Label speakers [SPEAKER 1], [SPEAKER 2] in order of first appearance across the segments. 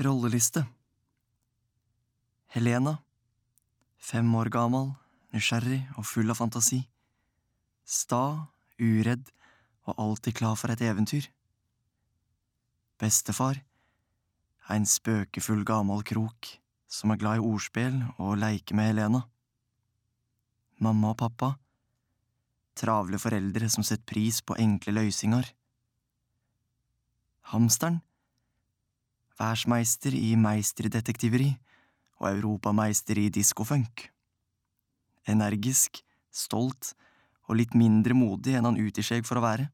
[SPEAKER 1] Rolleliste Helena Fem år gammel, nysgjerrig og full av fantasi. Sta, uredd og alltid klar for et eventyr. Bestefar En spøkefull gammel krok som er glad i ordspill og leker med Helena. Mamma og pappa Travle foreldre som setter pris på enkle løsninger. Hamsteren Verdensmeister i meisterdetektiveri og europameister i diskofunk. Energisk, stolt og litt mindre modig enn han utgir seg for å være.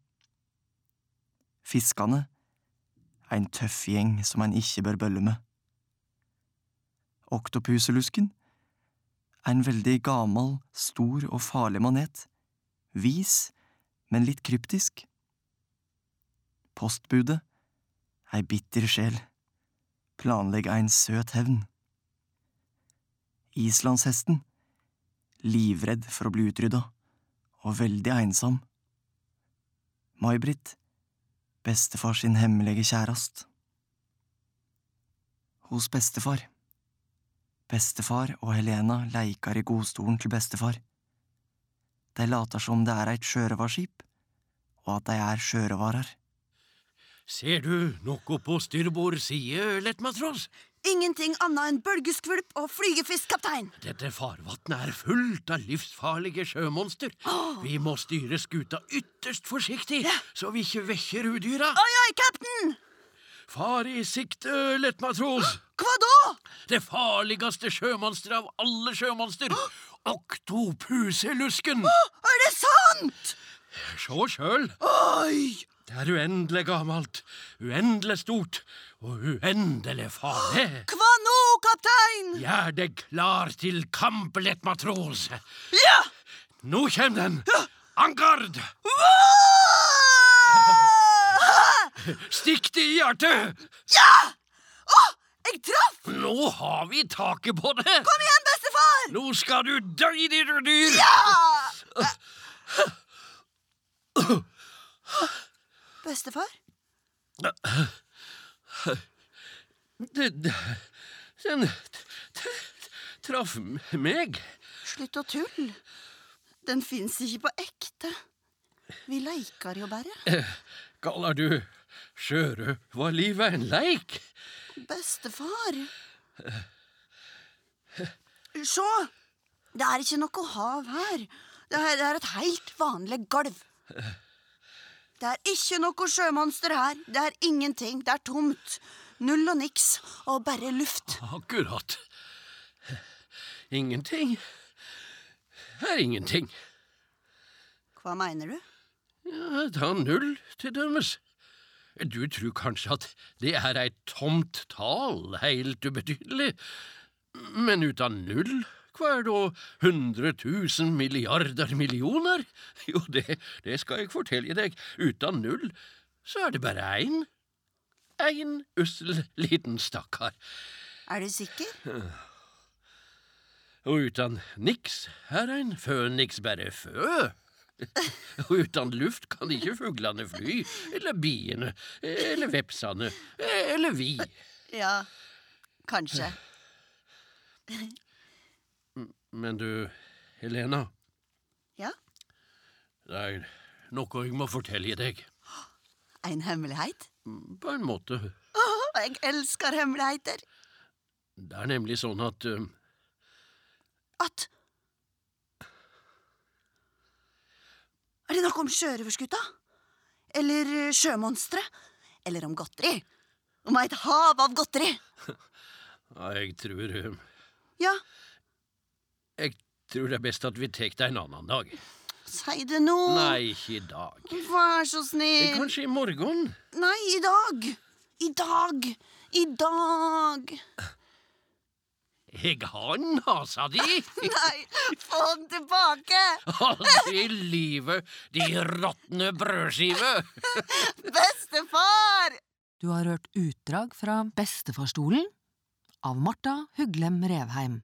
[SPEAKER 1] Fiskane en tøff gjeng som en ikke bør bølle med. Oktopuselusken er en veldig gammel, stor og farlig manet. Vis, men litt kryptisk. Postbudet ei bitter sjel. Planlegg en søt hevn. Islandshesten livredd for å bli utrydda, og veldig ensom. May-Britt bestefar sin hemmelige kjærest. Hos bestefar. Bestefar og Helena leikar i godstolen til bestefar. De later som det er eit sjørøvarskip, og at de er sjørøvarar.
[SPEAKER 2] Ser du noe på styrbord side, lettmatros?
[SPEAKER 3] Ingenting annet enn bølgeskvulp og flygefisk, kaptein.
[SPEAKER 2] Dette farvannet er fullt av livsfarlige sjømonster. Vi må styre skuta ytterst forsiktig, så vi ikke vekker udyra.
[SPEAKER 3] Oi, oi, kapten!
[SPEAKER 2] Far i sikte, lettmatros.
[SPEAKER 3] Hva da?
[SPEAKER 2] Det farligste sjømonsteret av alle sjømonster. Oktopuselusken.
[SPEAKER 3] Er det sant?
[SPEAKER 2] Se sjøl.
[SPEAKER 3] Oi!
[SPEAKER 2] Det er uendelig gammelt, uendelig stort og uendelig farlig.
[SPEAKER 3] Hva nå, kaptein?
[SPEAKER 2] Gjør deg klar til kamp, lettmatros.
[SPEAKER 3] Ja!
[SPEAKER 2] Nå kjem den. Ja. Angard! Stikk det i hjertet!
[SPEAKER 3] Ja! Å, jeg traff!
[SPEAKER 2] Nå har vi taket på det!
[SPEAKER 3] Kom igjen, bestefar!
[SPEAKER 2] Nå skal du dø, ditt dyr!
[SPEAKER 3] Ja! Bestefar?
[SPEAKER 2] Den traff meg.
[SPEAKER 3] Slutt å tulle. Den fins ikke på ekte. Vi leikar jo bare.
[SPEAKER 2] Kaller du sjørøverlivet en leik?
[SPEAKER 3] Bestefar. Sjå! Det er ikke noe hav her. Det er, det er et helt vanlig gulv. Det er ikke noe sjømonster her. Det er ingenting. Det er tomt. Null og niks. Og bare luft.
[SPEAKER 2] Akkurat. Ingenting er ingenting.
[SPEAKER 3] Hva mener du?
[SPEAKER 2] Ja, ta null til dømes. Du tror kanskje at det er et tomt tall, helt ubetydelig. Men uten null, hva er da hundre tusen milliarder millioner? Jo, det, det skal jeg fortelle deg. Uten null, så er det bare én. En ussel liten stakkar.
[SPEAKER 3] Er du sikker?
[SPEAKER 2] Og uten niks er ein føniks bare fø. Og uten luft kan ikke fuglene fly, eller biene, eller vepsene, eller vi.
[SPEAKER 3] Ja, kanskje.
[SPEAKER 2] Men du, Helena,
[SPEAKER 3] Ja?
[SPEAKER 2] det er noe jeg må fortelle deg.
[SPEAKER 3] En hemmelighet?
[SPEAKER 2] På en måte.
[SPEAKER 3] Å, jeg elsker hemmeligheter.
[SPEAKER 2] Det er nemlig sånn at eh,
[SPEAKER 3] At Er det noe om sjørøverskuta? Eller eh, sjømonstre? Eller om godteri? Om et hav av godteri?
[SPEAKER 2] ja, jeg tror eh,
[SPEAKER 3] Ja,
[SPEAKER 2] Jeg tror det er best at vi tar det en annen dag.
[SPEAKER 3] si det nå.
[SPEAKER 2] Nei, ikke i dag.
[SPEAKER 3] Vær så snill.
[SPEAKER 2] Kanskje i morgen?
[SPEAKER 3] Nei, i dag. I dag. I dag.
[SPEAKER 2] Jeg har nasa di!
[SPEAKER 3] Nei, få den tilbake.
[SPEAKER 2] Aldri i livet, de råtne brødskive!
[SPEAKER 3] Bestefar!
[SPEAKER 4] Du har hørt utdrag fra Bestefarstolen av Marta Huglem Revheim.